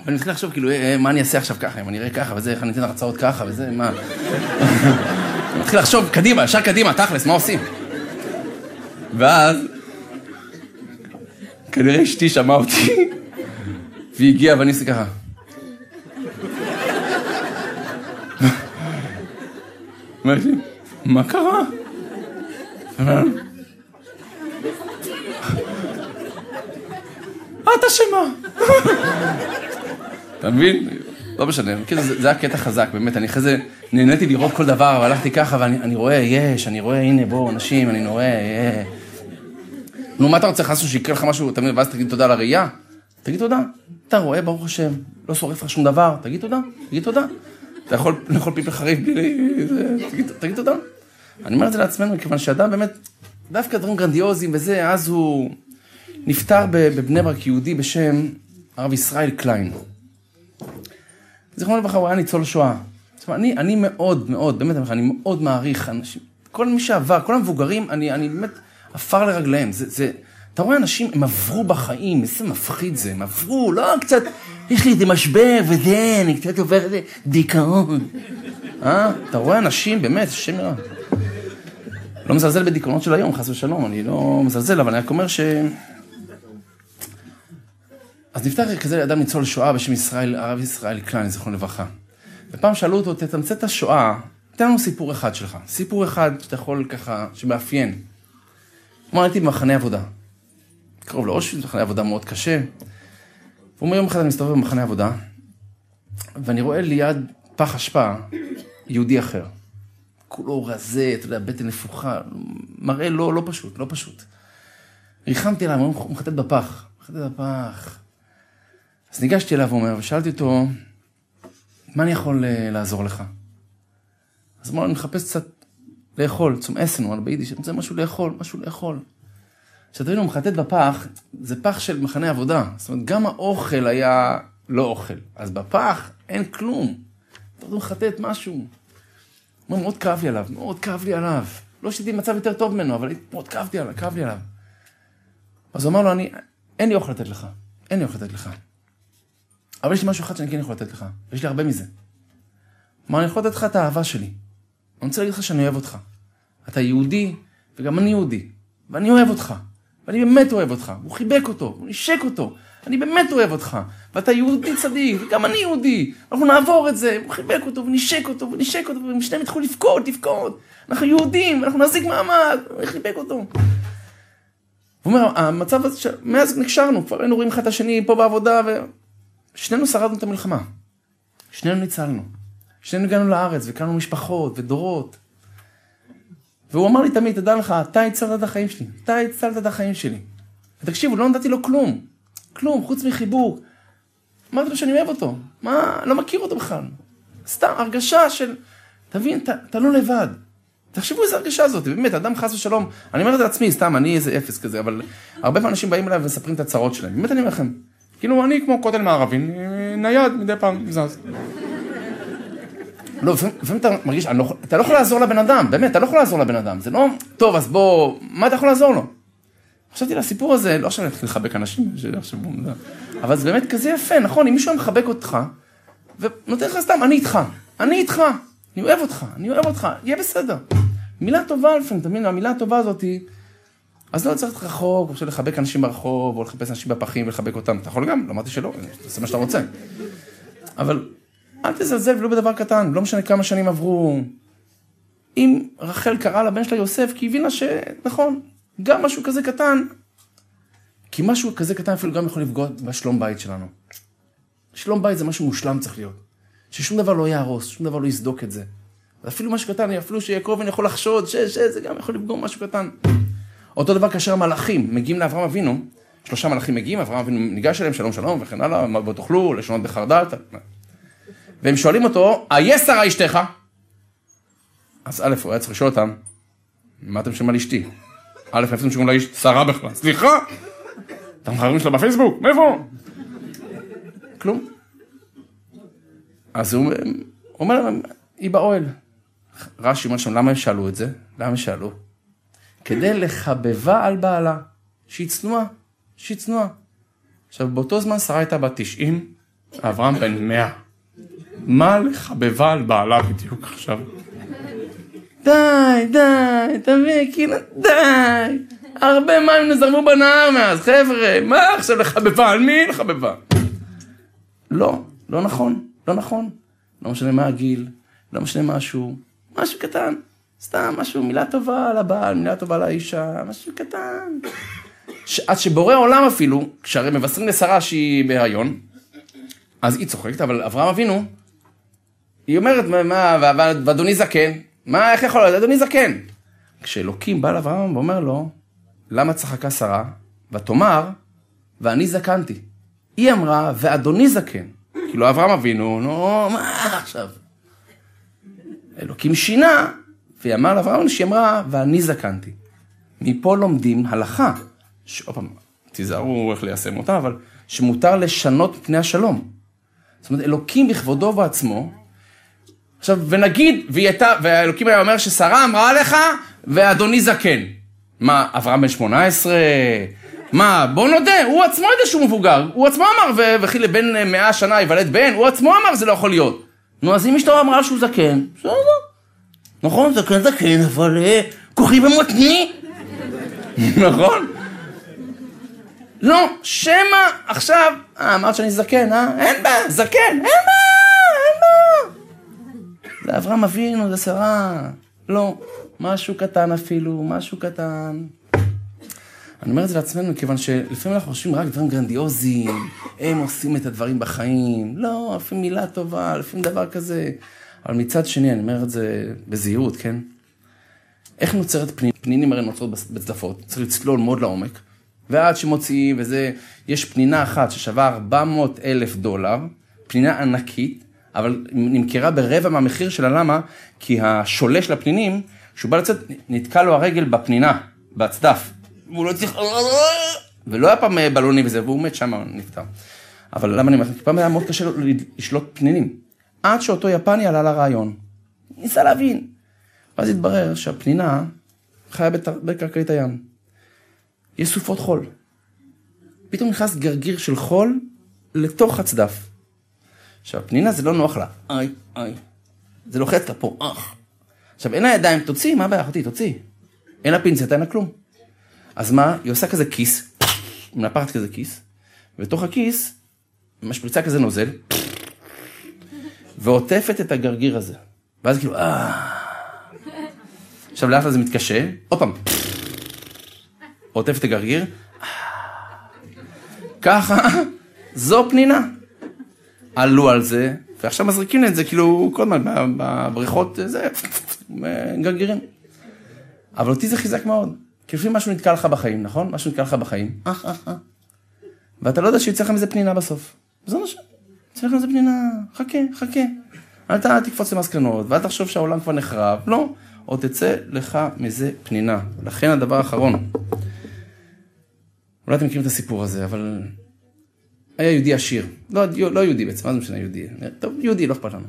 ואני מתחיל לחשוב, כאילו, אה, מה אני אעשה עכשיו ככה, אם אני אראה ככה, וזה, איך אני אתן הרצאות ככה, וזה, מה... אני מתחיל לחשוב קדימה, ישר קדימה, תכלס, מה עושים? ואז, כנראה אשתי שמעה אותי, והיא הגיעה, ואני עושה ככה. מה קרה? את אשמה. אתה מבין? לא משנה, כאילו זה היה קטע חזק, באמת, אני אחרי זה נהניתי לראות כל דבר, והלכתי ככה, ואני רואה, יש, אני רואה, הנה, בואו, אנשים, אני רואה, אה. נו, מה אתה רוצה חסו שיקרה לך משהו, תמיד, ואז תגיד תודה לראייה? תגיד תודה. אתה רואה, ברוך השם, לא שורף לך שום דבר, תגיד תודה, תגיד תודה. אתה יכול לאכול פלפל חריף בלי... תגיד תודה. אני אומר את זה לעצמנו, מכיוון שאדם באמת, דווקא דברים גרנדיוזיים וזה, אז הוא נפטר בבני ברק יהודי בשם הרב ישראל קליין. זיכרונו לברכה, הוא היה ניצול שואה. זאת אומרת, אני, אני מאוד מאוד, באמת, אני מאוד מעריך אנשים, כל מי שעבר, כל המבוגרים, אני, אני באמת עפר לרגליהם. זה, זה, אתה רואה אנשים, הם עברו בחיים, איזה מפחיד זה, הם עברו, לא קצת, יש לי איזה משבר וזה, אני קצת עובר איזה דיכאון. אה? אתה רואה אנשים, באמת, השם יראה. לא מזלזל בדיכאונות של היום, חס ושלום, אני לא מזלזל, אבל אני רק אומר ש... אז נפתח כזה אדם ניצול שואה בשם ישראל, הרב ישראל קליין, זיכרונו לברכה. ופעם שאלו אותו, תתמצת את השואה, תן לנו סיפור אחד שלך. סיפור אחד שאתה יכול ככה, שמאפיין. אמר, הייתי במחנה עבודה. קרוב לאושוויץ, מחנה עבודה מאוד קשה. הוא אומר, יום אחד אני מסתובב במחנה עבודה, ואני רואה ליד פח אשפה יהודי אחר. כולו רזה, אתה יודע, בטן נפוחה, מראה לא, לא פשוט, לא פשוט. ריחמתי עליו, הוא מחטט בפח, מחטט בפח. אז ניגשתי אליו, אומר, ושאלתי אותו, מה אני יכול uh, לעזור לך? אז אמר, אני מחפש קצת לאכול, צום אסן, הוא ביידיש, אני רוצה משהו לאכול, משהו לאכול. כשאתה הוא מחטט בפח, זה פח של מחנה עבודה. זאת אומרת, גם האוכל היה לא אוכל. אז בפח אין כלום. אתה יודע, מחטט משהו. הוא מאוד כאב לי עליו, מאוד כאב לי עליו. לא שהייתי במצב יותר טוב ממנו, אבל מאוד כאבתי עליו, כאב לי עליו. אז הוא אמר לו, אני, אין לי אוכל לתת לך, אין לי אוכל לתת לך. אבל יש לי משהו אחד שאני כן יכול לתת לך, יש לי הרבה מזה. אמר, אני יכול לתת לך את האהבה שלי. אני רוצה להגיד לך שאני אוהב אותך. אתה יהודי, וגם אני יהודי, ואני אוהב אותך, ואני באמת אוהב אותך. הוא חיבק אותו, הוא נשק אותו, אני באמת אוהב אותך, ואתה יהודי צדיק, וגם אני יהודי, אנחנו נעבור את זה, הוא חיבק אותו, ונשק אותו, ונשק אותו, והם שניהם התחילו לבכות, לבכות. אנחנו יהודים, אנחנו נחזיק מעמד, הוא חיבק אותו. הוא אומר, המצב הזה, מאז נקשרנו, כבר היינו רואים אחד את השני פה בעבודה, ושנינו שרדנו את המלחמה. שנינו ניצלנו. שנינו הגענו לארץ, והקמנו משפחות ודורות. והוא אמר לי תמיד, תדע לך, אתה הצלת את החיים שלי, אתה הצלת את החיים שלי. ותקשיבו, לא נתתי לו כלום. כלום, חוץ מחיבור. אמרתי לו שאני אוהב אותו. מה, לא מכיר אותו בכלל. סתם, הרגשה של, תבין, אתה, לא לבד. תחשבו איזה הרגשה הזאת, באמת, אדם חס ושלום, אני אומר את זה לעצמי, סתם, אני איזה אפס כזה, אבל הרבה פעמים אנשים באים אליי ומספרים את הצרות שלהם, באמת אני אומר לכם, כאילו אני כמו כותל מערבי, נייד מדי פעם זז. לא, לפעמים אתה מרגיש, לא, אתה לא יכול לעזור לבן אדם, באמת, אתה לא יכול לעזור לבן אדם, זה לא, טוב, אז בוא, מה אתה יכול לעזור לו? חשבתי לסיפור הזה, לא עכשיו אני אתחיל לחבק אנשים, אבל זה באמת כזה יפה, נכון? אם מישהו היה מחבק אותך, ונותן לך סתם, אני איתך, אני איתך, אני אוהב אותך, אני אוהב אותך, יהיה בסדר. מילה טובה לפעמים, מבין? המילה הטובה הזאתי, אז לא צריך רחוק, או לחבק אנשים ברחוב, או לחפש אנשים בפחים ולחבק אותם. אתה יכול גם, לא אמרתי שלא, תעשה מה שאתה רוצה. אבל אל תזלזל ולא בדבר קטן, לא משנה כמה שנים עברו. אם רחל קראה לבן שלה יוסף, כי היא הבינה שנכון, גם משהו כזה קטן, כי משהו כזה קטן אפילו גם יכול לפגוע בשלום בית שלנו. שלום בית זה משהו מושלם צריך להיות. ששום דבר לא יהרוס, שום דבר לא יסדוק את זה. אפילו משהו קטן, אפילו שיעקב יכול לחשוד, ש, ש, זה גם יכול לפגום משהו קטן. אותו דבר כאשר המלאכים מגיעים לאברהם אבינו, שלושה מלאכים מגיעים, אברהם אבינו ניגש אליהם, שלום שלום וכן הלאה, מה בוא תאכלו, לשונות בחרדל. והם שואלים אותו, איה שרה אשתך? אז א', הוא היה צריך לשאול אותם, מה אתם שומעים על אשתי? א', איפה אתם שומעים על האיש? שרה בכלל. סליחה? אתה מחברים שלה בפייסבוק? מאיפה? כלום. אז הוא אומר היא באוהל. רש"י אומר שם, למה הם שאלו את זה? למה הם שאלו? כדי לחבבה על בעלה, שהיא צנועה, שהיא צנועה. עכשיו, באותו זמן שרה הייתה בת 90, אברהם בן 100. מה לחבבה על בעלה בדיוק עכשיו? די, די, תביא, כאילו, די. הרבה מים נזרמו בנהר מאז, חבר'ה, מה עכשיו לחבבה? על מי לחבבה? לא, לא נכון, לא נכון. לא משנה מה הגיל, לא משנה משהו, משהו קטן. סתם משהו, מילה טובה על הבעל, מילה טובה על האישה, משהו קטן. עד שבורא עולם אפילו, כשהרי מבשרים לשרה שהיא בהיריון, אז היא צוחקת, אבל אברהם אבינו, היא אומרת, מה, ואדוני זקן, מה, איך יכול להיות, אדוני זקן. כשאלוקים בא לאברהם ואומר לו, למה צחקה שרה? ותאמר, ואני זקנתי. היא אמרה, ואדוני זקן. כאילו אברהם אבינו, נו, מה עכשיו? אלוקים שינה, והיא אמרה לאברהם שהיא אמרה, ואני זקנתי. מפה לומדים הלכה, שעוד פעם, תיזהרו איך ליישם אותה, אבל שמותר לשנות פני השלום. זאת אומרת, אלוקים בכבודו ובעצמו, עכשיו, ונגיד, והיא הייתה, והאלוקים היה אומר ששרה אמרה לך, ואדוני זקן. מה, אברהם בן 18? מה, בוא נודה, הוא עצמו יודע שהוא מבוגר, הוא עצמו אמר, וכי לבן מאה שנה ייוולד בן, הוא עצמו אמר זה לא יכול להיות. נו, אז אם אשתו אמרה שהוא זקן, בסדר. נכון, זקן זקן, אבל אה, כוחי במותני. נכון? לא, שמא עכשיו, אה, אמרת שאני זקן, אה? אין בעיה, זקן, אין בעיה, אין בעיה. זה אברהם אבינו, זה שרה. לא, משהו קטן אפילו, משהו קטן. אני אומר את זה לעצמנו, מכיוון שלפעמים אנחנו חושבים רק דברים גרנדיוזיים, הם עושים את הדברים בחיים, לא, לפעמים מילה טובה, לפעמים דבר כזה. אבל מצד שני, אני אומר את זה בזהירות, כן? איך נוצרת פנינים? פנינים הרי נוצרות בצדפות, צריך לצלול מאוד לעומק. ועד שמוציאים, וזה, יש פנינה אחת ששווה 400 אלף דולר, פנינה ענקית, אבל נמכרה ברבע מהמחיר שלה, למה? כי השולש לפנינים, כשהוא בא לצאת, נתקע לו הרגל בפנינה, בצדף. והוא לא צריך... ולא היה פעם בלונים וזה, והוא מת שם, נפטר. אבל למה אני אומר? פעם היה מאוד קשה לשלוט פנינים. עד שאותו יפני עלה לרעיון. ניסה להבין. ואז התברר שהפנינה חיה בקרקעית הים. יש סופות חול. פתאום נכנס גרגיר של חול לתוך הצדף. עכשיו, פנינה זה לא נוח לה. איי, איי. זה לוחץ לה פה, אח. עכשיו, אין לה ידיים, תוציא, מה הבעיה, אחותי, תוציא. אין לה פינצטה, אין לה כלום. אז מה, היא עושה כזה כיס, מנפחת כזה כיס, ובתוך הכיס, משפריצה כזה נוזל, ועוטפת את הגרגיר הזה. ואז כאילו, אה... עכשיו לאט לאט זה מתקשה, עוד פעם, עוטף את הגרגיר, ככה, זו פנינה. עלו על זה, ועכשיו מזריקים את זה, כאילו, כל הזמן בבריכות, זה, גרגירים. אבל אותי זה חיזק מאוד. כי לפעמים משהו נתקע לך בחיים, נכון? משהו נתקע לך בחיים, ואתה לא יודע שיוצא לך מזה פנינה בסוף. זה מה ש... לך מזה פנינה, חכה, חכה. אל תקפוץ למסקנות, ואל תחשוב שהעולם כבר נחרב, לא. או תצא לך מזה פנינה. לכן הדבר האחרון, אולי אתם מכירים את הסיפור הזה, אבל היה יהודי עשיר. לא, לא יהודי בעצם, מה זה משנה יהודי? טוב, יהודי, לא אכפת לנו.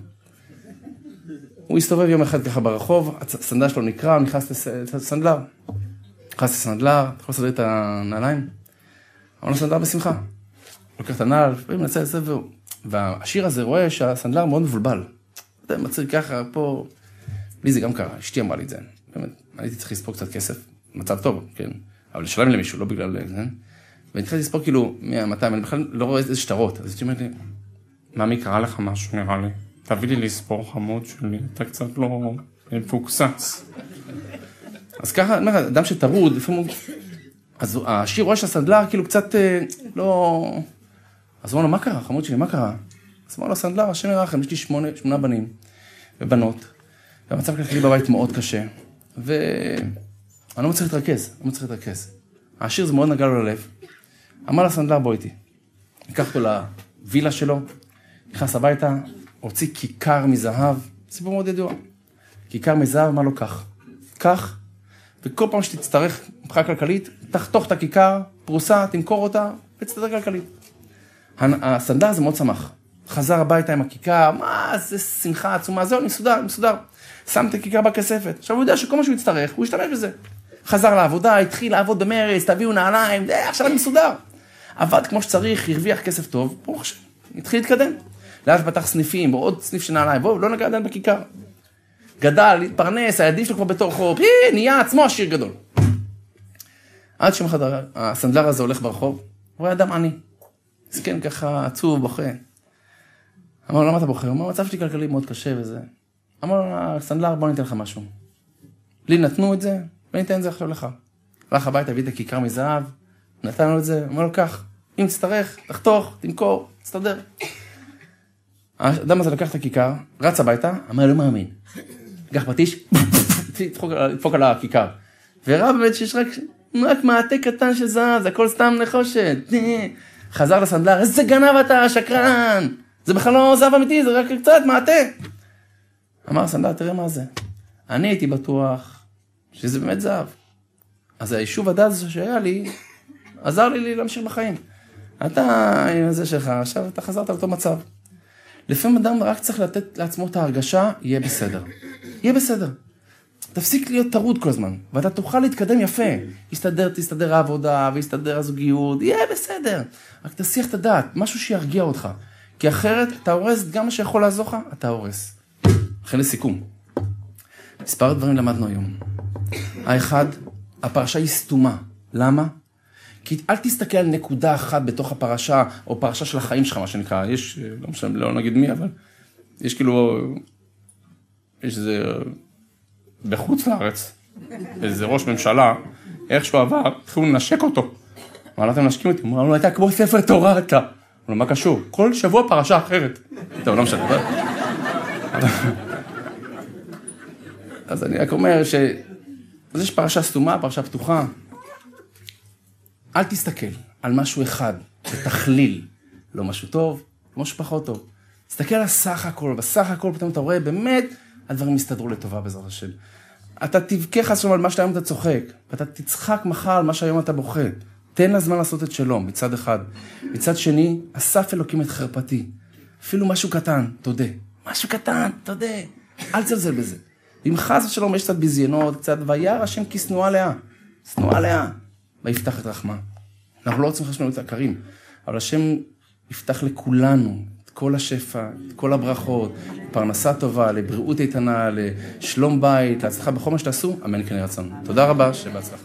הוא הסתובב יום אחד ככה ברחוב, הסנדל שלו נקרע, נכנס לסנדלר. נכנס לסנדלר, אתה יכול לסדר את הנעליים? אמר לו סנדלר בשמחה. לוקח את הנעל, מנצל את זה, והשיר הזה רואה שהסנדלר מאוד מבולבל. יודע, מצחיק ככה, פה... לי זה גם קרה, אשתי אמרה לי את זה. באמת, הייתי צריך לספור קצת כסף, מצב טוב, כן. אבל לשלם למישהו, לא בגלל זה. והתחלתי לספור כאילו 100, אני בכלל לא רואה איזה שטרות. אז אשתי אומרת לי, ממי קרה לך משהו נראה לי. תביא לי לספור חמוד שלי, אתה קצת לא מפוקסס. אז ככה, אני אומר, אדם שטרוד, לפעמים הוא... אז השיר רואה שהסנדלר כאילו קצת אה, לא... אז הוא אומר לו, מה קרה, חמוד שלי, מה קרה? אז אמר לו, סנדלר, השם ירחם, יש לי שמונה, שמונה בנים ובנות, והמצב הכלכלי בבית מאוד קשה, ואני לא מצליח להתרכז, לא מצליח להתרכז. השיר זה מאוד נגע לו ללב. אמר לסנדלר, בוא איתי. לקח אותו לווילה שלו, נכנס הביתה, הוציא כיכר מזהב, סיפור מאוד ידוע. כיכר מזהב, אמר לו, קח. קח, וכל פעם שתצטרך מבחינה כלכלית, תחתוך את הכיכר, פרוסה, תמכור אותה, ותסתדר כלכלית. הסנדלר הזה מאוד שמח. חזר הביתה עם הכיכר, מה, זה שמחה עצומה, זהו, אני מסודר, אני מסודר. שם את הכיכר בכספת. עכשיו הוא יודע שכל מה שהוא יצטרך, הוא ישתמש בזה. חזר לעבודה, התחיל לעבוד במרץ, תביאו נעליים, אה, עכשיו אני מסודר. עבד כמו שצריך, הרוויח כסף טוב, ברוך השם, התחיל להתקדם. לאט פתח סניפים, עוד סניף של נעליים, בואו, לא נגע עדיין בכיכר. גדל, התפרנס, הילדים שלו כבר בתור חוב, נהיה עצמו עשיר גדול. עד שיום אחד הסנדלר הזה הולך ברחוב, הוא רואה אדם עני. מסכן ככה, עצוב, בוכה. אמר לו, למה אתה בוכה? הוא אמר, המצב שלי כלכלי מאוד קשה וזה. אמר לו, הסנדלר, בוא ניתן לך משהו. לי נתנו את זה, וניתן את זה עכשיו לך. הלך הביתה, הביא את הכיכר מזהב, נתן לו את זה, אמר לו, קח, אם תצטרך, תחתוך, תמכור, תסתדר. האדם הזה לקח את הכיכר, רץ הביתה, אמר, לא מאמין. לקח פטיש, לדפוק על הכיכר. וראה באמת שיש רק מעטה קטן של זהב, זה הכל סתם נחושת. חזר לסנדלר, איזה גנב אתה, שקרן. זה בכלל לא זהב אמיתי, זה רק קצת מעטה. אמר סנדלר, תראה מה זה. אני הייתי בטוח שזה באמת זהב. אז היישוב הזה שהיה לי, עזר לי להמשיך בחיים. אתה עם זה שלך, עכשיו אתה חזרת לאותו מצב. לפעמים אדם רק צריך לתת לעצמו את ההרגשה, יהיה בסדר. יהיה בסדר. תפסיק להיות טרוד כל הזמן, ואתה תוכל להתקדם יפה. יסתדר, תסתדר העבודה, ויסתדר הזוגיות, יהיה בסדר. רק תסיח את הדעת, משהו שירגיע אותך. כי אחרת אתה הורס גם מה שיכול לעזור לך, אתה הורס. לכן לסיכום, מספר דברים למדנו היום. האחד, הפרשה היא סתומה. למה? כי אל תסתכל על נקודה אחת בתוך הפרשה, או פרשה של החיים שלך, מה שנקרא. יש, לא משנה, לא נגיד מי, אבל יש כאילו, יש איזה, בחוץ לארץ, איזה ראש ממשלה, איך שהוא עבר, התחילו לנשק אותו. לו, אתם מנשקים אותי? הוא אמר לו, אתה כמו ספר תורה אתה. אמר לו, מה קשור? כל שבוע פרשה אחרת. טוב, לא משנה. אז אני רק אומר ש... אז יש פרשה סתומה, פרשה פתוחה. אל תסתכל על משהו אחד, בתכליל. לא משהו טוב, לא משהו פחות טוב. תסתכל על הסך הכל, בסך הכל פתאום אתה רואה, באמת, הדברים יסתדרו לטובה בעזרת השם. אתה תבכה חס ושלום על מה שהיום אתה צוחק, ואתה תצחק מחר על מה שהיום אתה בוכה. תן לזמן לעשות את שלו, מצד אחד. מצד שני, אסף אלוקים את חרפתי. אפילו משהו קטן, תודה. משהו קטן, תודה. אל תזלזל בזה. אם חס ושלום יש קצת ביזיינות, קצת, וירא השם כי שנואה לאה. שנואה לאה. ויפתח את רחמה. אנחנו לא רוצים חשבון את עקרים, אבל השם יפתח לכולנו כל השפע, את כל הברכות, לפרנסה טובה, לבריאות איתנה, לשלום בית, להצלחה בכל מה שתעשו, אמן כן רצון. תודה רבה, שבהצלחה.